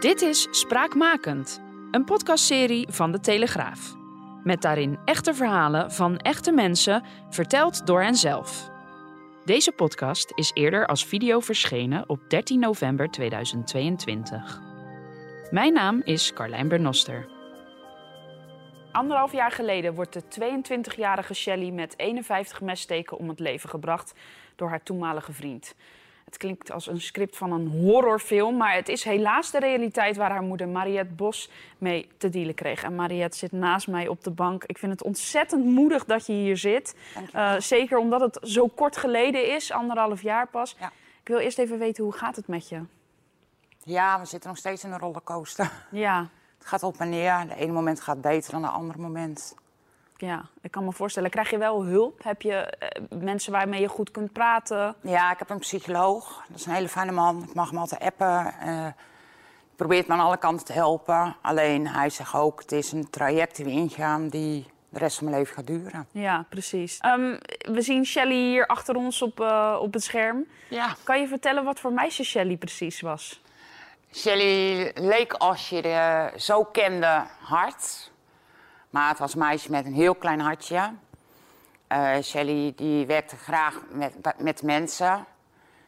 Dit is Spraakmakend, een podcastserie van De Telegraaf. Met daarin echte verhalen van echte mensen, verteld door henzelf. Deze podcast is eerder als video verschenen op 13 november 2022. Mijn naam is Carlijn Bernoster. Anderhalf jaar geleden wordt de 22-jarige Shelley met 51 messteken om het leven gebracht door haar toenmalige vriend. Het klinkt als een script van een horrorfilm, maar het is helaas de realiteit waar haar moeder Mariette Bos mee te dealen kreeg. En Mariette zit naast mij op de bank. Ik vind het ontzettend moedig dat je hier zit. Uh, zeker omdat het zo kort geleden is, anderhalf jaar pas. Ja. Ik wil eerst even weten, hoe gaat het met je? Ja, we zitten nog steeds in een rollercoaster. Ja, Het gaat op en neer. De ene moment gaat beter dan de andere moment. Ja, ik kan me voorstellen. Krijg je wel hulp? Heb je eh, mensen waarmee je goed kunt praten? Ja, ik heb een psycholoog. Dat is een hele fijne man. Ik mag hem altijd appen. Eh probeert me aan alle kanten te helpen. Alleen hij zegt ook, het is een traject die we ingaan die de rest van mijn leven gaat duren. Ja, precies. Ehm, we zien Shelley hier achter ons op, eh, op het scherm. Ja. Kan je vertellen wat voor meisje Shelley precies was? Shelly leek als je de zo kende hard. Maar het was een meisje met een heel klein hartje. Eh Shelly die werkte graag met, met mensen.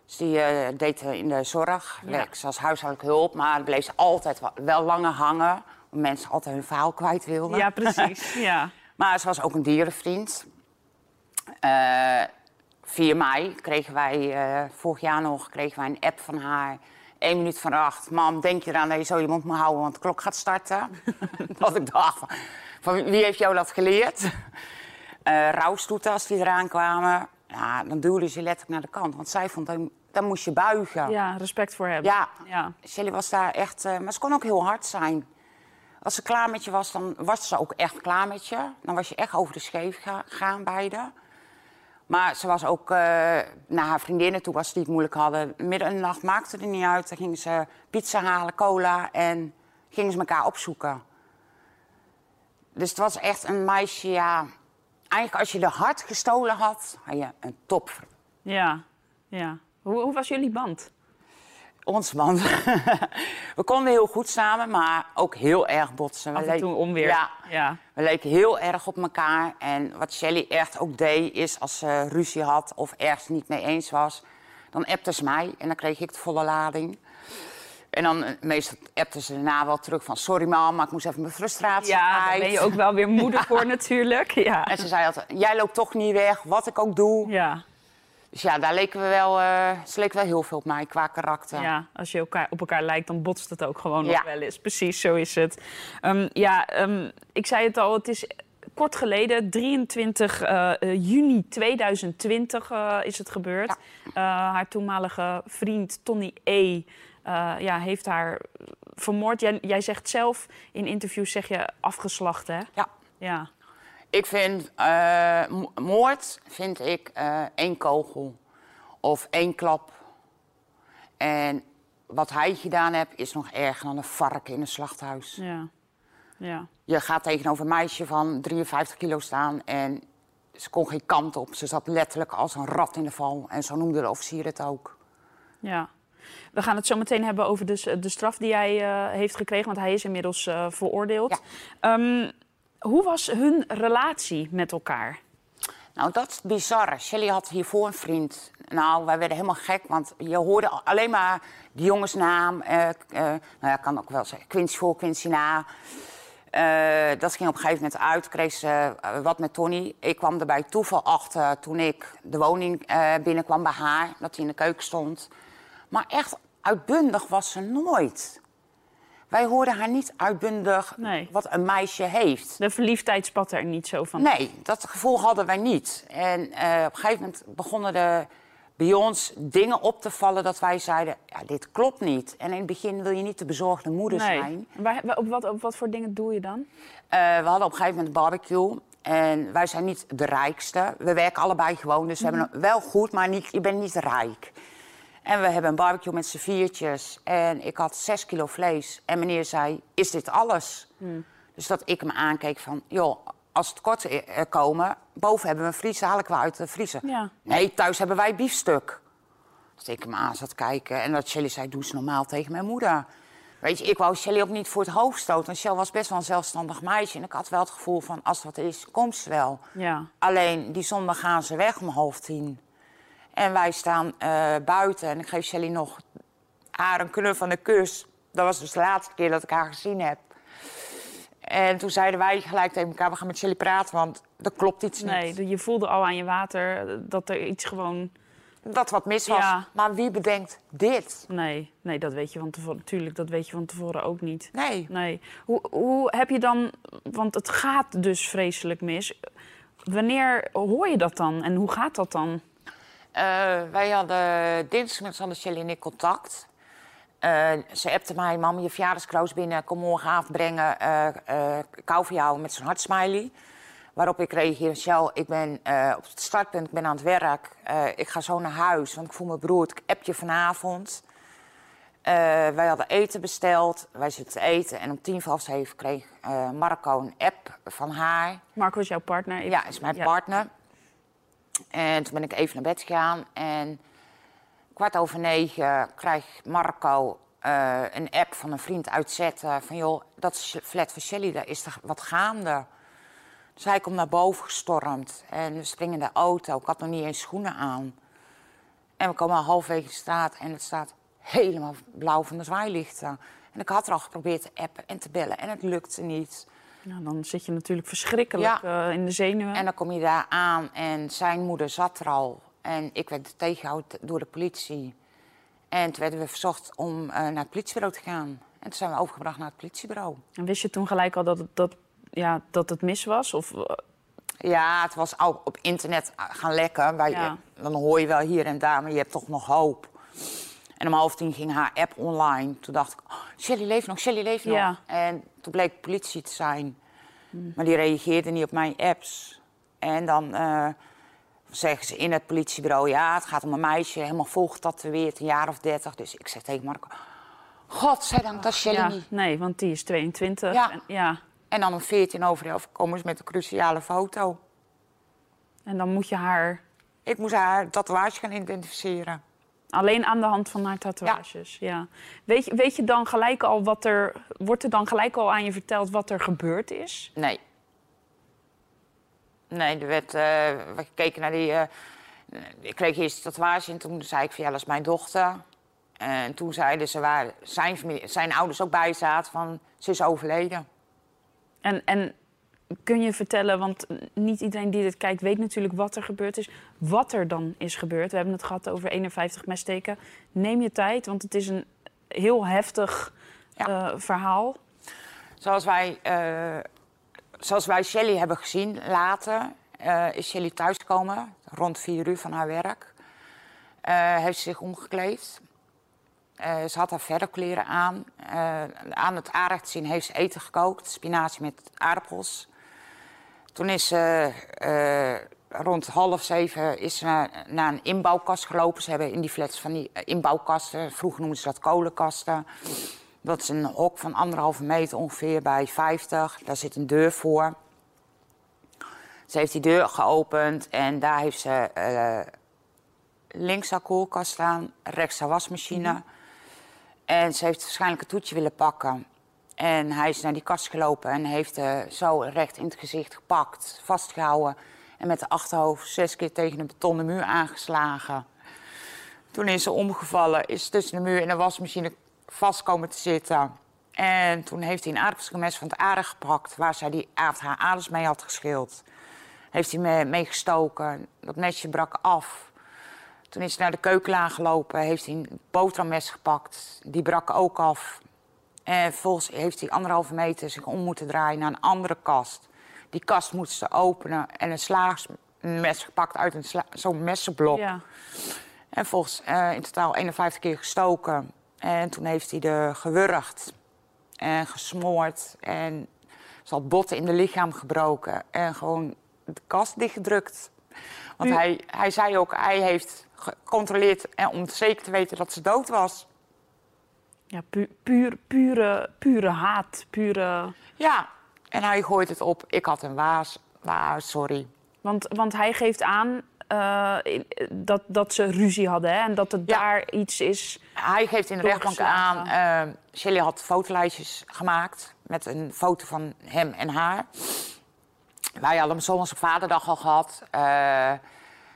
Dus die eh, deed in de zorg. Ja. Werkte ze als huishoudelijke hulp. Maar bleef ze altijd wel, wel langer hangen. Omdat mensen altijd hun verhaal kwijt wilden. Ja, precies. ja. Maar ze was ook een dierenvriend. Eh 4 mei kregen wij, eh, vorig jaar nog, kregen wij een app van haar. Eén minuut van acht. Mam, denk je eraan dat je zo je mond moet houden, want de klok gaat starten? dat ik dacht, van, wie heeft jou dat geleerd? Eh rouwstoeten, als die eraan kwamen, ja, dan duwde ze letterlijk naar de kant. Want zij vond, dan, dan moest je buigen. ja, respect voor hebben. Ja, Ja. Shelly was daar echt... eh, maar ze kon ook heel hard zijn. Als ze klaar met je was, dan was ze ook echt klaar met je. Dan was je echt over de scheef ga- gaan, beide. Maar ze was ook eh, naar haar vriendinnen toe, als ze die het moeilijk hadden. Midden in de nacht maakte er niet uit. Dan gingen ze pizza halen, cola en gingen ze elkaar opzoeken. Dus het was echt een meisje, ja... Eigenlijk als je de hart gestolen had, had je een top Ja, ja. Hoe, hoe was jullie band? Ons man. we konden heel goed samen, maar ook heel erg botsen. We Af en toe onweer. Ja, Ja. we leken heel erg op elkaar. En wat Shelly echt ook deed, is als ze ruzie had of ergens niet mee eens was, dan appte ze mij en dan kreeg ik de volle lading. En dan eh, meestal appte ze daarna wel terug van sorry mam, maar ik moest even mijn frustratie Ja, daar kwijt. ben je ook wel weer moedig voor natuurlijk. Ja. En ze zei altijd, jij loopt toch niet weg, wat ik ook doe. Ja, Dus ja, daar leken we wel, eh, ze leek wel heel veel op mij qua karakter. ja, als je elkaar, op elkaar lijkt, dan botst het ook gewoon nog Ja. wel eens. Precies, zo is het. Ehm, ja, ehm, ik zei het al, het is kort geleden, 23 eh, juni 2020 eh, is het gebeurd. Ja. Haar toenmalige vriend Tony E. eh, ja, heeft haar vermoord. Jij, jij zegt zelf in interviews, zeg je afgeslacht, hè? ja. Ja, Ik vind eh, mo- moord vind ik eh, één kogel of één klap. En wat hij gedaan heeft is nog erger dan een varken in een slachthuis. ja, ja. Je gaat tegenover een meisje van 53 kilo staan en ze kon geen kant op. Ze zat letterlijk als een rat in de val. En zo noemde de officier het ook. Ja. We gaan het zo meteen hebben over de, s- de straf die hij eh, heeft gekregen, want hij is inmiddels eh, veroordeeld. Ehm, hoe was hun relatie met elkaar? Nou, dat is het bizarre. Shelly had hiervoor een vriend. Nou, wij werden helemaal gek, want je hoorde alleen maar die jongensnaam. eh eh, nou ja, kan ook wel zeggen, Quincy voor, Quincy na. Eh, dat ging op een gegeven moment uit, kreeg ze eh, wat met Tony. Ik kwam er bij toeval achter toen ik de woning eh, binnenkwam bij haar, dat hij in de keuken stond. Maar echt uitbundig was ze nooit. Wij hoorden haar niet uitbundig Nee. wat een meisje heeft. De verliefdheid spat er niet zo van. Nee, dat gevoel hadden wij niet. En eh, op een gegeven moment begonnen de bij ons dingen op te vallen dat wij zeiden, ja, dit klopt niet. En in het begin wil je niet de bezorgde moeder zijn. Waar, op, wat, op wat voor dingen doe je dan? Eh, we hadden op een gegeven moment een barbecue. En wij zijn niet de rijkste. We werken allebei gewoon, dus we hebben het wel goed, maar niet, je bent niet rijk. En we hebben een barbecue met z'n viertjes. En ik had zes kilo vlees. En meneer zei, is dit alles? Dus dat ik hem aankeek van, joh, als het kort eh, komen... boven hebben we een vriezer, haal ik wel uit de vriezer. Ja. Nee, thuis hebben wij biefstuk. Dat ik hem aan zat kijken en dat Shelly zei, doe eens normaal tegen mijn moeder. Weet je, ik wou Shelly ook niet voor het hoofd stoten. Want Shelly was best wel een zelfstandig meisje. En ik had wel het gevoel van, als wat is, komt ze wel. Ja. Alleen, die zondag gaan ze weg om half tien. En wij staan eh, buiten en ik geef Shelly nog haar een knuffel van de kus. Dat was dus de laatste keer dat ik haar gezien heb. En toen zeiden wij gelijk tegen elkaar, we gaan met Shelly praten, want er klopt iets niet. Nee, je voelde al aan je water dat er iets gewoon... Dat wat mis was. Ja. Maar wie bedenkt dit? Nee, nee, dat weet je van tevoren. Tuurlijk, dat weet je van tevoren ook niet. Nee. Nee. Hoe, hoe heb je dan... Want het gaat dus vreselijk mis. Wanneer hoor je dat dan? En hoe gaat dat dan? Eh, wij hadden dinsdag met Sander Shelly en ik contact. Eh, ze appte mij, mam, je verjaardagskroost binnen, kom morgenavond brengen. eh eh, ik hou van jou met zo'n hartsmiley. Waarop ik reageerde, Shell, ik ben eh, op het startpunt, ik ben aan het werk. Eh, ik ga zo naar huis, want ik voel me beroerd. Ik app je vanavond. Eh, wij hadden eten besteld, wij zitten te eten. En om tien voor half zeven kreeg eh, Marco een app van haar. Marco is jouw partner? Ja, is mijn Ja. partner. En toen ben ik even naar bed gegaan. En kwart over negen krijgt Marco eh, een app van een vriend uitzetten. Van joh, dat is flat van Shelly, daar is er wat gaande. Dus hij komt naar boven gestormd. En we springen in de auto. Ik had nog niet eens schoenen aan. En we komen al halfwege de straat en het staat helemaal blauw van de zwaailichten. En ik had er al geprobeerd te appen en te bellen en het lukte niet. Nou, dan zit je natuurlijk verschrikkelijk eh, in de zenuwen. En dan kom je daar aan en zijn moeder zat er al. En ik werd tegengehouden door de politie. En toen werden we verzocht om eh, naar het politiebureau te gaan. En toen zijn we overgebracht naar het politiebureau. En wist je toen gelijk al dat het, dat, ja, dat het mis was? Of, eh, Ja, het was al op internet gaan lekken. Wij, Ja. Dan hoor je wel hier en daar, maar je hebt toch nog hoop. En om half tien ging haar app online. Toen dacht ik, oh, Shelly leeft nog, Shelly leeft nog. Ja. En toen bleek politie te zijn. Maar die reageerde niet op mijn apps. En dan eh, zeggen ze in het politiebureau... ja, het gaat om een meisje, helemaal vol getatoeëerd, een jaar of dertig. Dus ik zeg tegen Marco... Godzijdank, dat is Shelly ja, niet. nee, want die is 22. Ja. En, ja. En dan om 14 over 11 komen ze met een cruciale foto. en dan moet je haar Ik moest haar tatoeage gaan identificeren. Alleen aan de hand van haar tatoeages. Ja. Weet, je, weet je dan gelijk al wat er... Wordt er dan gelijk al aan je verteld wat er gebeurd is? Nee. Nee, er werd, eh, we keken naar die... eh, ik kreeg eerst tatoeage en toen zei ik van ja, dat is mijn dochter. En toen zeiden ze waar zijn, familie, zijn ouders ook bij zaten van ze is overleden. En, en kun je vertellen, want niet iedereen die dit kijkt weet natuurlijk wat er gebeurd is. Wat er dan is gebeurd. We hebben het gehad over 51 messteken. Neem je tijd, want het is een heel heftig Ja. eh, verhaal. Zoals wij, eh, zoals wij Shelly hebben gezien later, eh, is Shelly thuisgekomen rond vier uur van haar werk. Eh, heeft ze zich omgekleed. Eh, ze had haar verder kleren aan. Eh, aan het aanrecht heeft ze eten gekookt, spinazie met aardappels. Toen is ze eh, rond half zeven is ze naar, naar een inbouwkast gelopen. Ze hebben in die flats van die eh, inbouwkasten, vroeger noemden ze dat kolenkasten. Dat is een hok van anderhalve meter ongeveer bij 50. Daar zit een deur voor. Ze heeft die deur geopend en daar heeft ze eh, links haar koelkast staan, rechts haar wasmachine. En ze heeft waarschijnlijk een toetje willen pakken. En hij is naar die kast gelopen en heeft eh, zo recht in het gezicht gepakt, vastgehouden. En met de achterhoofd zes keer tegen een betonnen muur aangeslagen. Toen is ze omgevallen, is tussen de muur en de wasmachine vast komen te zitten. En toen heeft hij een aardappelschilmes van het aarde gepakt... waar zij die avond haar aders mee had geschild. Heeft hij me- mee. Dat mesje brak af. Toen is hij naar de keukenlaan gelopen. Heeft hij een boterhammes gepakt. Die brak ook af. En vervolgens heeft hij anderhalve meter zich om moeten draaien naar een andere kast. Die kast moest ze openen en een slaagsmes gepakt uit een sla- zo'n messenblok. Ja. En volgens eh, in totaal 51 keer gestoken. En toen heeft hij er gewurgd en gesmoord. En ze had botten in de lichaam gebroken. En gewoon de kast dichtgedrukt. Want U- hij, hij zei ook, hij heeft gecontroleerd en om zeker te weten dat ze dood was. Ja, pu puur, pure, pure haat. Pure... Ja, en hij gooit het op. Ik had een waas. Maar sorry. Want, want hij geeft aan eh, dat, dat ze ruzie hadden hè? en dat het Ja. daar iets is. Hij geeft in de rechtbank aan... Shelley had fotolijstjes gemaakt met een foto van hem en haar. Wij hadden hem zondags op vaderdag al gehad. Eh,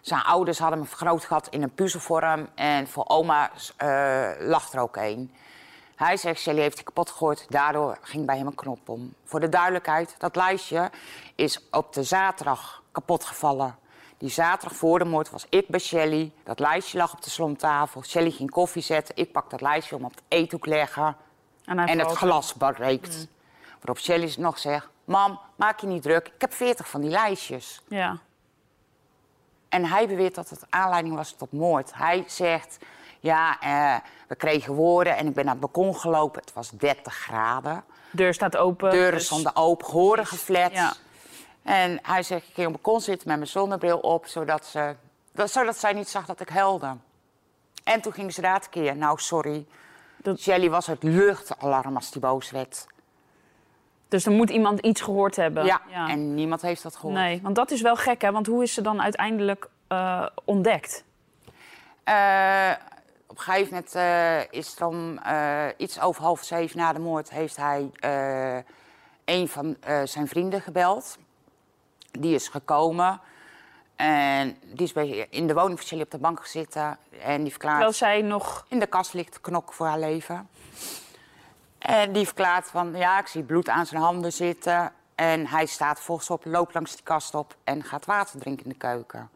zijn ouders hadden hem vergroot gehad in een puzzelvorm. En voor oma eh, lag er ook een. Hij zegt, Shelley heeft hij kapot gegooid. Daardoor ging bij hem een knop om. Voor de duidelijkheid, dat lijstje is op de zaterdag kapot gevallen. Die zaterdag voor de moord was ik bij Shelley. Dat lijstje lag op de slomtafel. Shelley ging koffie zetten. Ik pak dat lijstje om op het eethoek leggen. En, het glas breekt. Waarop Shelley nog zegt... Mam, maak je niet druk. Ik heb veertig van die lijstjes. Ja. En hij beweert dat het aanleiding was tot moord. Hij zegt... Ja, eh, we kregen woorden en ik ben naar het balkon gelopen. Het was 30 graden. Deur staat open. Deuren dus- stonden open, gehoren geflat. Ja. En hij zegt, ik ging op het balkon zitten met mijn zonnebril op... zodat, ze, dat, zodat zij niet zag dat ik huilde. En toen ging ze daar tekeer. Nou, sorry. Dat- Shelley was het luchtalarm als die boos werd. Dus er moet iemand iets gehoord hebben. Ja, en niemand heeft dat gehoord. Nee, want dat is wel gek, hè? Want hoe is ze dan uiteindelijk eh, ontdekt? Eh, op een gegeven moment eh, is het om eh, iets over half zeven na de moord... heeft hij eh, een van zijn vrienden gebeld. Die is gekomen. En die is bij, in de woning van Shelley op de bank gezeten. En die verklaart... Terwijl zij nog... in de kast ligt te knokken voor haar leven. En die verklaart van, ja, ik zie bloed aan zijn handen zitten. En hij staat volgens op, loopt langs die kast op en gaat water drinken in de keuken.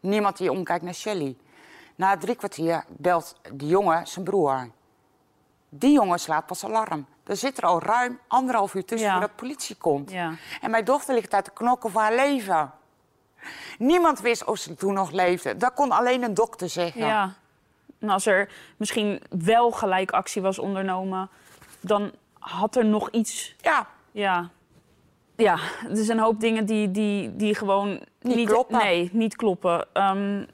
Niemand die omkijkt naar Shelley. Na drie kwartier belt die jongen zijn broer. Die jongen slaat pas alarm. Er zit er al ruim anderhalf uur tussen Ja. voordat de politie komt. Ja. En mijn dochter ligt uit de knokken voor haar leven. Niemand wist of ze toen nog leefde. Dat kon alleen een dokter zeggen. Ja. En als er misschien wel gelijk actie was ondernomen... dan had er nog iets... ja. Ja. Ja, er zijn een hoop dingen die, die, die gewoon Niet kloppen. Nee, niet kloppen. Ehm,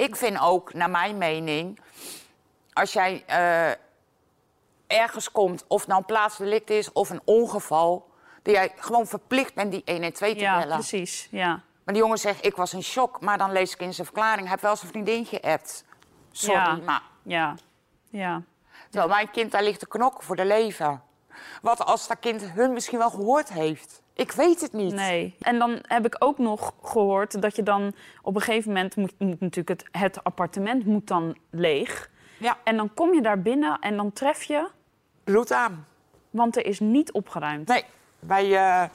Ik vind ook, naar mijn mening, als jij eh, ergens komt, of nou een plaatsdelict is of een ongeval, dat jij gewoon verplicht bent die 112 te ja, bellen. precies. Ja. Maar die jongen zegt, ik was in shock, maar dan lees ik in zijn verklaring, hij heeft wel zijn vriendin geappt. Sorry, Ja. maar Ja. Ja. terwijl mijn kind daar ligt te knokken voor de leven. Wat als dat kind hun misschien wel gehoord heeft? Ik weet het niet. Nee. En dan heb ik ook nog gehoord dat je dan op een gegeven moment moet, moet natuurlijk het, het appartement moet dan leeg. Ja, En dan kom je daar binnen en dan tref je, bloed aan. want er is niet opgeruimd. Nee, bij eh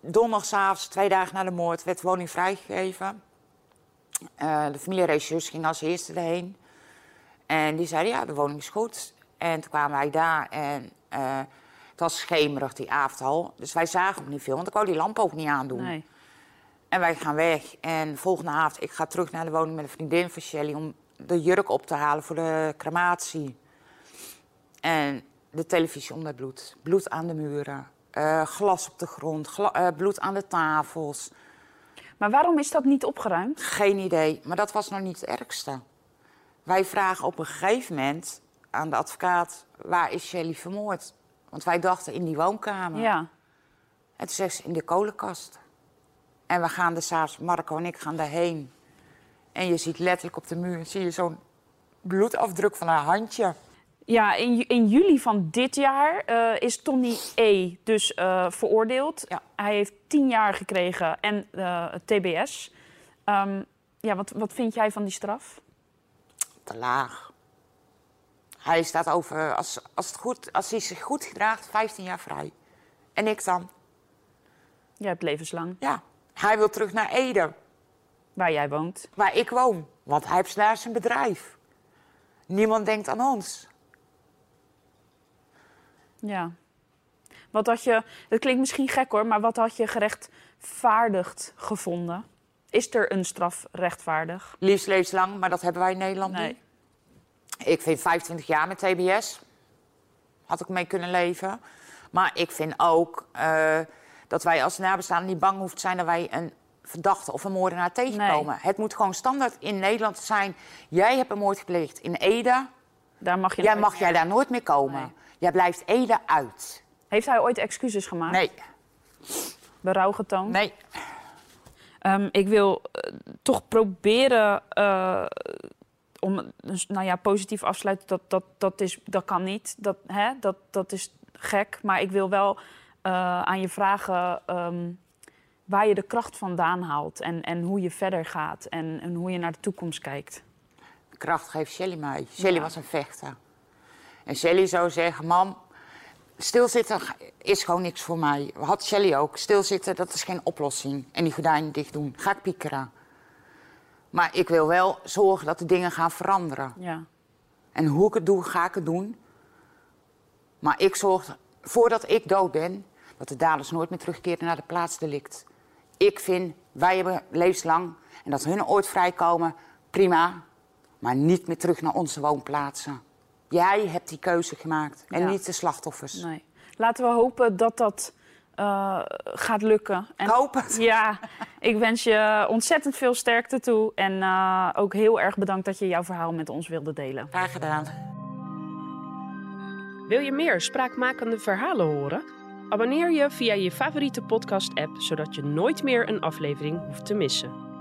donderdagavond, twee dagen na de moord, werd woning vrijgegeven. Eh, de familieregisseurs ging als eerste erheen. En die zeiden, ja, de woning is goed. En toen kwamen wij daar en eh, was schemerig die avond al. Dus wij zagen ook niet veel, want ik wou die lamp ook niet aandoen. Nee. En wij gaan weg. En de volgende avond, ik ga terug naar de woning met een vriendin van Shelly... om de jurk op te halen voor de crematie. En de televisie onder bloed. Bloed aan de muren. eh, glas op de grond. eh, bloed aan de tafels. Maar waarom is dat niet opgeruimd? Geen idee. Maar dat was nog niet het ergste. Wij vragen op een gegeven moment aan de advocaat... waar is Shelly vermoord? Want wij dachten in die woonkamer. Ja. En toen zegt ze in de kolenkast. En we gaan er s'avonds, Marco en ik gaan daarheen. En je ziet letterlijk op de muur zie je zo'n bloedafdruk van haar handje. Ja, in, in juli van dit jaar eh, is Tony E. dus eh, veroordeeld. Ja. Hij heeft tien jaar gekregen en eh, TBS. Ehm, ja, wat, wat vind jij van die straf? Te laag. Hij staat over, als, als, het goed, als hij zich goed gedraagt, 15 jaar vrij. En ik dan? Jij hebt levenslang, Ja. Hij wil terug naar Ede, waar jij woont. waar ik woon. Want hij heeft daar zijn bedrijf. Niemand denkt aan ons. Ja. Wat had je, het klinkt misschien gek hoor, maar wat had je gerechtvaardigd gevonden? is er een straf rechtvaardig? Liefst levenslang, maar dat hebben wij in Nederland Nee. niet. Ik vind 25 jaar met TBS. Had ik mee kunnen leven. Maar ik vind ook eh, dat wij als nabestaanden niet bang hoeven te zijn dat wij een verdachte of een moordenaar tegenkomen. Het moet gewoon standaard in Nederland zijn. Jij hebt een moord gepleegd in Ede. Daar mag je Jij mag jij daar nooit meer komen. Nee. Jij blijft Ede uit. Heeft hij ooit excuses gemaakt? Nee, Berouw getoond? nee. Ehm, ik wil eh, toch proberen eh, om dus, nou ja, positief afsluiten. Dat, dat, dat, is, dat kan niet. Dat, hè, dat, dat is gek. Maar ik wil wel eh, aan je vragen ehm, waar je de kracht vandaan haalt. En, en hoe je verder gaat. En, en hoe je naar de toekomst kijkt. kracht geeft Shelly mij. Shelly Ja. was een vechter. En Shelly zou zeggen, mam, stilzitten is gewoon niks voor mij. Had Shelly ook. Stilzitten, dat is geen oplossing. En die gordijnen dicht doen. Ga ik piekeren. Maar ik wil wel zorgen dat de dingen gaan veranderen. Ja. En hoe ik het doe, ga ik het doen. Maar ik zorg, voordat ik dood ben, dat de daders nooit meer terugkeren naar de plaatsdelict. Ik vind, wij hebben levenslang, en dat hun ooit vrijkomen, prima. Maar niet meer terug naar onze woonplaatsen. Jij hebt die keuze gemaakt en Ja. niet de slachtoffers. Nee. Laten we hopen dat dat eh, gaat lukken. En Ik hoop het. Ja, ik wens je ontzettend veel sterkte toe. En eh, ook heel erg bedankt dat je jouw verhaal met ons wilde delen. Graag gedaan. Wil je meer spraakmakende verhalen horen? Abonneer je via je favoriete podcast-app, zodat je nooit meer een aflevering hoeft te missen.